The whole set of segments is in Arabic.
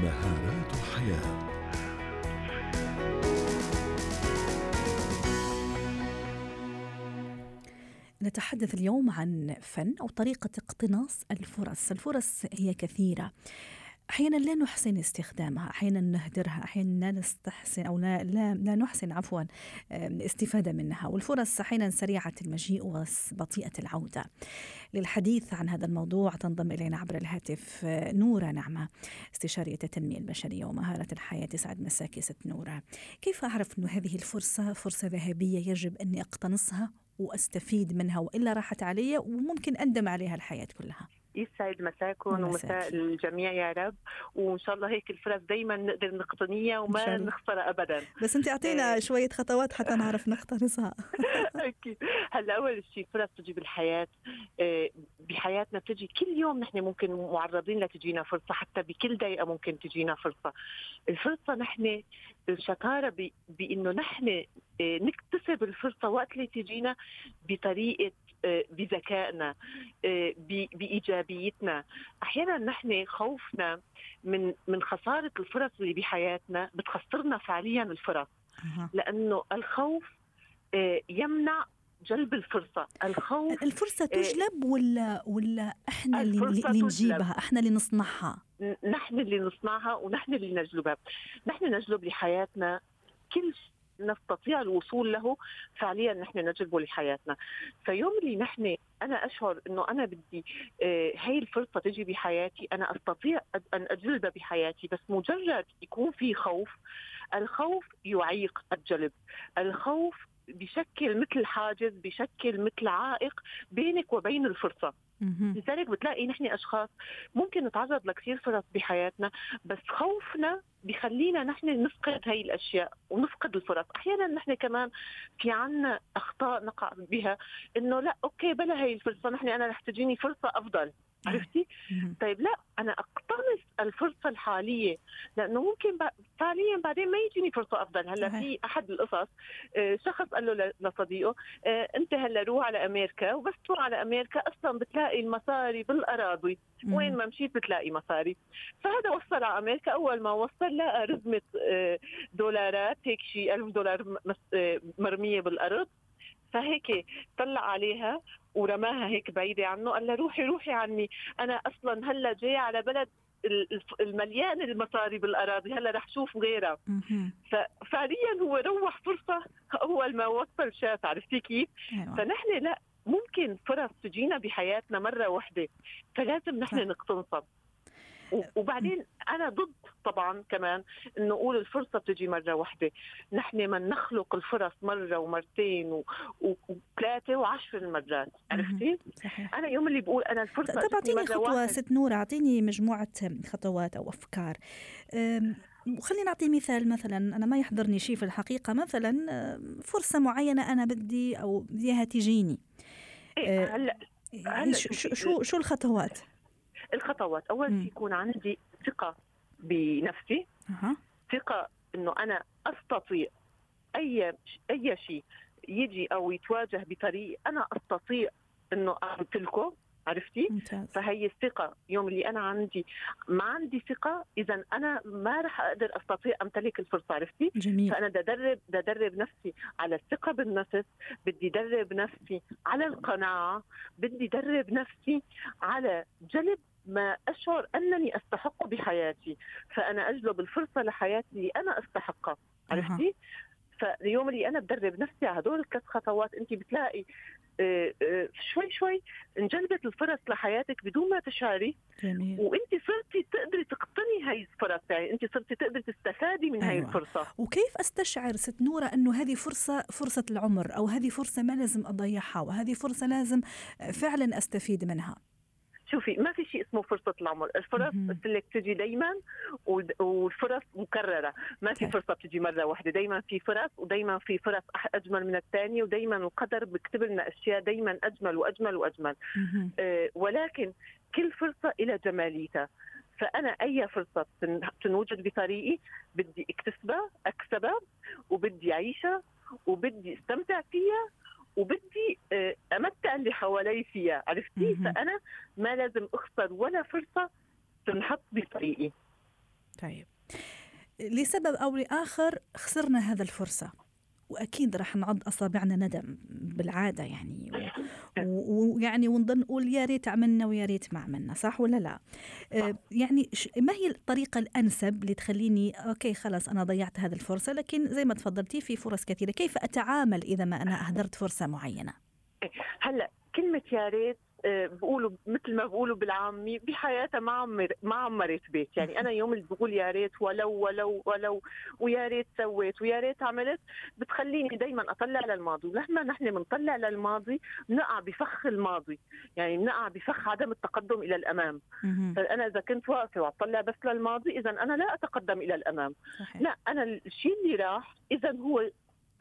مهارات حياه نتحدث اليوم عن فن أو طريقة اقتناص الفرص، الفرص هي كثيرة. أحيانا لا نحسن استخدامها أحيانا نهدرها أحيانا لا نستحسن أو لا لا, لا نحسن عفوا الاستفادة منها. والفرص أحيانا سريعة المجيء وبطيئة العودة. للحديث عن هذا الموضوع تنضم إلينا عبر الهاتف نورة نعمة استشارية التنمية البشرية ومهارة الحياة. تسعد مساك ست نورة. كيف أعرف إنه هذه الفرصة فرصة ذهبية يجب أني أقتنصها وأستفيد منها وإلا راحت علي وممكن أندم عليها الحياة كلها؟ يسعد مساكم ومساء الجميع يا رب. وإن شاء الله هيك الفرص دايما نقدر نقتنيها وما نخسرها ابدا. بس انت أعطينا شوية خطوات حتى نعرف نقتنصها أكيد. هلأ أول شيء فرص تجي بالحياة بحياتنا بتجي كل يوم نحن ممكن معرضين لتجينا فرصة حتى بكل دقيقة ممكن تجينا فرصة. الفرصة نحن الشطارة بإنه نحن نكتسب الفرصة وقت اللي تجينا بطريقة بذكائنا بإيجابيتنا. أحيانا نحن خوفنا من من خسارة الفرص اللي بحياتنا بتخسرنا فعليا الفرص. لأنه الخوف يمنع جلب الفرصة. الخوف الفرصة تجلب ولا ولا إحنا اللي, اللي نجيبها؟ إحنا اللي نصنعها. نحن اللي نصنعها ونحن اللي نجلبها. نحن نجلب لحياتنا كل نستطيع الوصول له فعليا نحن نجلبه لحياتنا. فيوم اللي نحن أنا أشعر إنه أنا بدي آه هي الفرصة تجي بحياتي أنا أستطيع أن اجلبها بحياتي بس مجرد يكون في خوف الخوف يعيق الجلب. الخوف بشكل مثل حاجز بشكل مثل عائق بينك وبين الفرصة. لذلك بتلاقي نحن أشخاص ممكن نتعرض لكثير فرص بحياتنا بس خوفنا بخلينا نحن نفقد هاي الأشياء ونفقد الفرص. أحيانا نحن كمان في عنا أخطاء نقع بها إنه لا أوكي بلا هاي الفرصة نحن أنا رح تجيني فرصة أفضل. عرفتي؟ طيب لا أنا أقتنص الفرصة الحالية لأنه ممكن فعليا بعدين ما يجيني فرصة أفضل. هلأ في أحد القصص شخص قال له لصديقه أنت هلأ روح على أمريكا وبس تروح على أمريكا أصلا بتلاقي المصاري بالأراضي. وين ما مشيت بتلاقي مصاري. فهذا وصل على أمريكا. أول ما وصل لقى رزمة دولارات هيك شيء ألف دولار مرمية بالأرض. فهيك طلع عليها ورماها هيك بعيدة عنه قال لها روحي روحي عني. أنا أصلا هلأ جاي على بلد المليان المصاري بالأراضي هلأ رح شوف غيرها. ففعليا هو روح فرصة أول ما وصل شاف عرفتي كيف؟ أيوة. فنحن لا ممكن فرص تجينا بحياتنا مرة واحدة فلازم نحن نقتنصها وبعدين أنا ضد طبعا كمان إنه نقول الفرصة بتجي مرة واحدة. نحن من نخلق الفرص مرة ومرتين وثلاثة وعشر مرات عرفتي؟ صحيح. أنا يوم اللي بقول أنا الفرصة طب أعطيني خطوة واحد. ست نور أعطيني مجموعة خطوات أو أفكار. وخلينا نعطي مثال مثلا أنا ما يحضرني شيء في الحقيقة مثلا فرصة معينة أنا بدي أو بديها تجيني. إيه هلأ هلأ شو شو شو الخطوات؟ الخطوات أول شيء يكون عندي ثقة بنفسي أه. ثقة إنه أنا أستطيع أي أي شيء يجي أو يتواجه بطريق أنا أستطيع إنه أمتلكه عرفتي؟ ممتاز. فهي الثقة يوم اللي أنا عندي ما عندي ثقة إذا أنا ما رح أقدر أستطيع أمتلك الفرصة عرفتي؟ جميل. فأنا بدي أدرب بدي أدرب نفسي على الثقة بالنفس بدي أدرب نفسي على القناعة بدي أدرب نفسي على جلب ما أشعر أنني أستحقه بحياتي فأنا أجلب الفرصة لحياتي اللي أنا أستحقها عرفتي؟ فاليوم اللي أنا بدرب نفسي على هدول الثلاث خطوات أنت بتلاقي شوي شوي انجلبت الفرص لحياتك بدون ما تشعري جميل. وانت صرتي تقدري تقتني هاي الفرص يعني انت صرتي تقدري تستفادي من أيوة. هاي الفرصة وكيف أستشعر ست نورة إنه هذه فرصة فرصة العمر أو هذه فرصة ما لازم أضيعها وهذه فرصة لازم فعلا أستفيد منها شوفي ما في شيء اسمه فرصة العمر. الفرص لك تجي دايما والفرص مكررة. ما في فرصة بتجي مرة واحدة. دايما في فرص ودايما في فرص أجمل من الثانية ودايما القدر بيكتب لنا أشياء دايما أجمل وأجمل وأجمل. آه ولكن كل فرصة إلى جماليتها. فأنا أي فرصة تنوجد بطريقي بدي أكتسبها أكسبها وبدي أعيشها وبدي أستمتع فيها وبدي امتع اللي حوالي فيها. عرفتي؟ فأنا ما لازم أخسر ولا فرصة تنحط بطريقي. طيب. لسبب أو لآخر خسرنا هذا الفرصة. وأكيد راح نعض أصابعنا ندم بالعادة يعني. ويعني ونضل نقول يا ريت عملنا ويا ريت ما عملنا صح ولا لا؟ آه يعني ما هي الطريقة الأنسب اللي تخليني أوكي خلاص أنا ضيعت هذه الفرصة لكن زي ما تفضلتي في فرص كثيرة، كيف أتعامل إذا ما أنا أهدرت فرصة معينة؟ هلأ كلمة يا ريت بقولوا مثل ما بقولوا بالعامي بحياتها ما عمر ما عمرت بيت. يعني أنا يوم اللي بقول يا ريت ولو ولو ولو ويا ريت سويت ويا ريت عملت بتخليني دائما أطلع للماضي. ولما نحن بنطلع للماضي بنقع بفخ الماضي. يعني بنقع بفخ عدم التقدم إلى الأمام. فأنا إذا كنت واقفة وأطلع بس للماضي اذا أنا لا أتقدم إلى الأمام. صحيح. لا أنا الشيء اللي راح اذا هو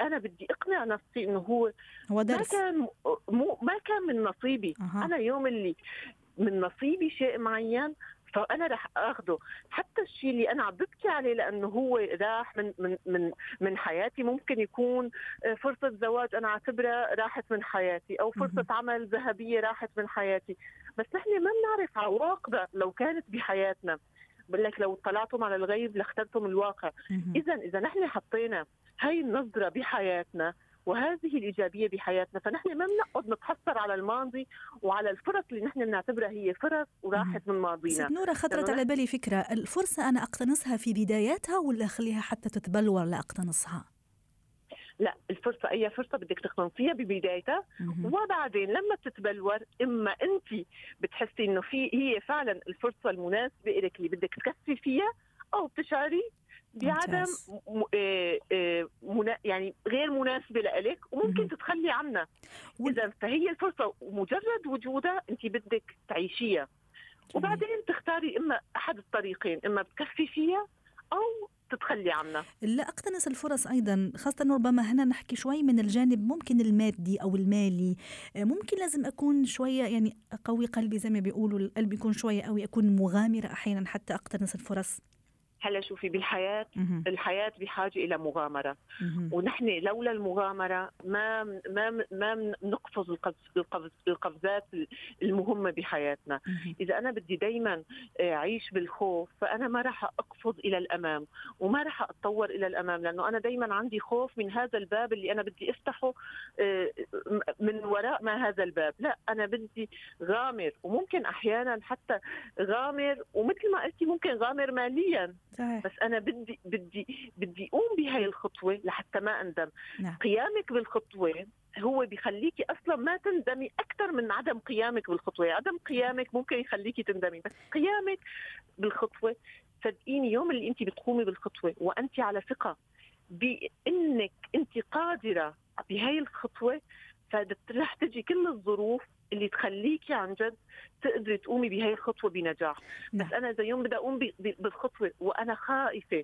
أنا بدي إقنع نفسي إنه هو هو درس. ما كان مو ما كان من نصيبي. أه. أنا يوم اللي من نصيبي شيء معين فأنا رح اخذه حتى الشيء اللي أنا عم ببكي عليه لأنه هو راح من من من من حياتي. ممكن يكون آه، فرصة زواج أنا أعتبرها راحت من حياتي أو فرصة عمل ذهبية راحت من حياتي. بس نحن ما بنعرف عواقبها لو كانت بحياتنا. بقول لك لو اطلعتم على الغيب لاخترتم الواقع. اذا إذا نحن حطينا هاي النظرة بحياتنا وهذه الإيجابية بحياتنا. فنحن ما بنقعد نتحسر على الماضي وعلى الفرص اللي نحن بنعتبرها هي فرص وراحت من ماضينا. ست نورة خطرت على بالي فكرة. الفرصة أنا أقتنصها في بداياتها ولا أخليها حتى تتبلور لاقتنصها لا الفرصة أي فرصة بدك تقتنصيها ببدايتها وبعدين لما تتبلور إما أنت بتحسي إنه في هي فعلا الفرصة المناسبة لك اللي بدك تكفي فيها أو بتشعري بعدم آه، آه، يعني غير مناسبه لإلك وممكن تتخلي عنها إذا فهي الفرصة ومجرد وجودها انت بدك تعيشيها. وبعدين تختاري إما أحد الطريقين إما بتكفي فيها أو تتخلي عنها لا أقتنص الفرص أيضا خاصة ربما هنا نحكي شوي من الجانب ممكن المادي أو المالي. آه، ممكن لازم أكون شوية يعني قوي قلبي زي ما بيقولوا القلب يكون شوية قوي أكون مغامرة أحيانا حتى أقتنص الفرص. هلا شوفي بالحياة الحياة بحاجة إلى مغامرة. ونحن لولا المغامرة ما ما ما نقفز القفز القفزات المهمة بحياتنا. إذا أنا بدي دائما أعيش بالخوف فأنا ما راح أقفز إلى الأمام وما راح أتطور إلى الأمام لأنه أنا دائما عندي خوف من هذا الباب اللي أنا بدي أفتحه آه، من وراء ما هذا الباب. لا أنا بدي غامر وممكن أحيانا حتى غامر ومثل ما قلتي ممكن غامر ماليا. صحيح. بس أنا بدي بدي بدي أقوم بهي الخطوة لحتى ما أندم نعم. قيامك بالخطوة هو بيخليكي أصلا ما تندمي أكثر من عدم قيامك بالخطوة، عدم قيامك ممكن يخليكي تندمي، بس قيامك بالخطوة صدقيني يوم اللي انت بتقومي بالخطوة وانت على ثقة بإنك انت قادرة بهي الخطوة فرح تجي كل الظروف اللي تخليكي عن جد تقدري تقومي بهي الخطوة بنجاح. نعم. بس أنا إذا يوم بدي أقوم بالخطوة وأنا خائفه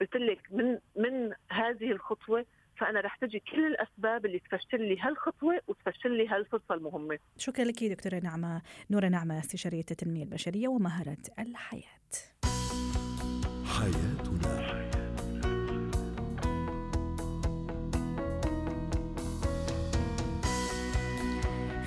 قلت لك من من هذه الخطوة فأنا رح تجي كل الأسباب اللي تفشل لي هالخطوة وتفشل لي هالفرصة المهمة. شكرا لك دكتورة نعمة نورة نعمة استشارية التنمية البشرية ومهارة الحياة. حياتنا.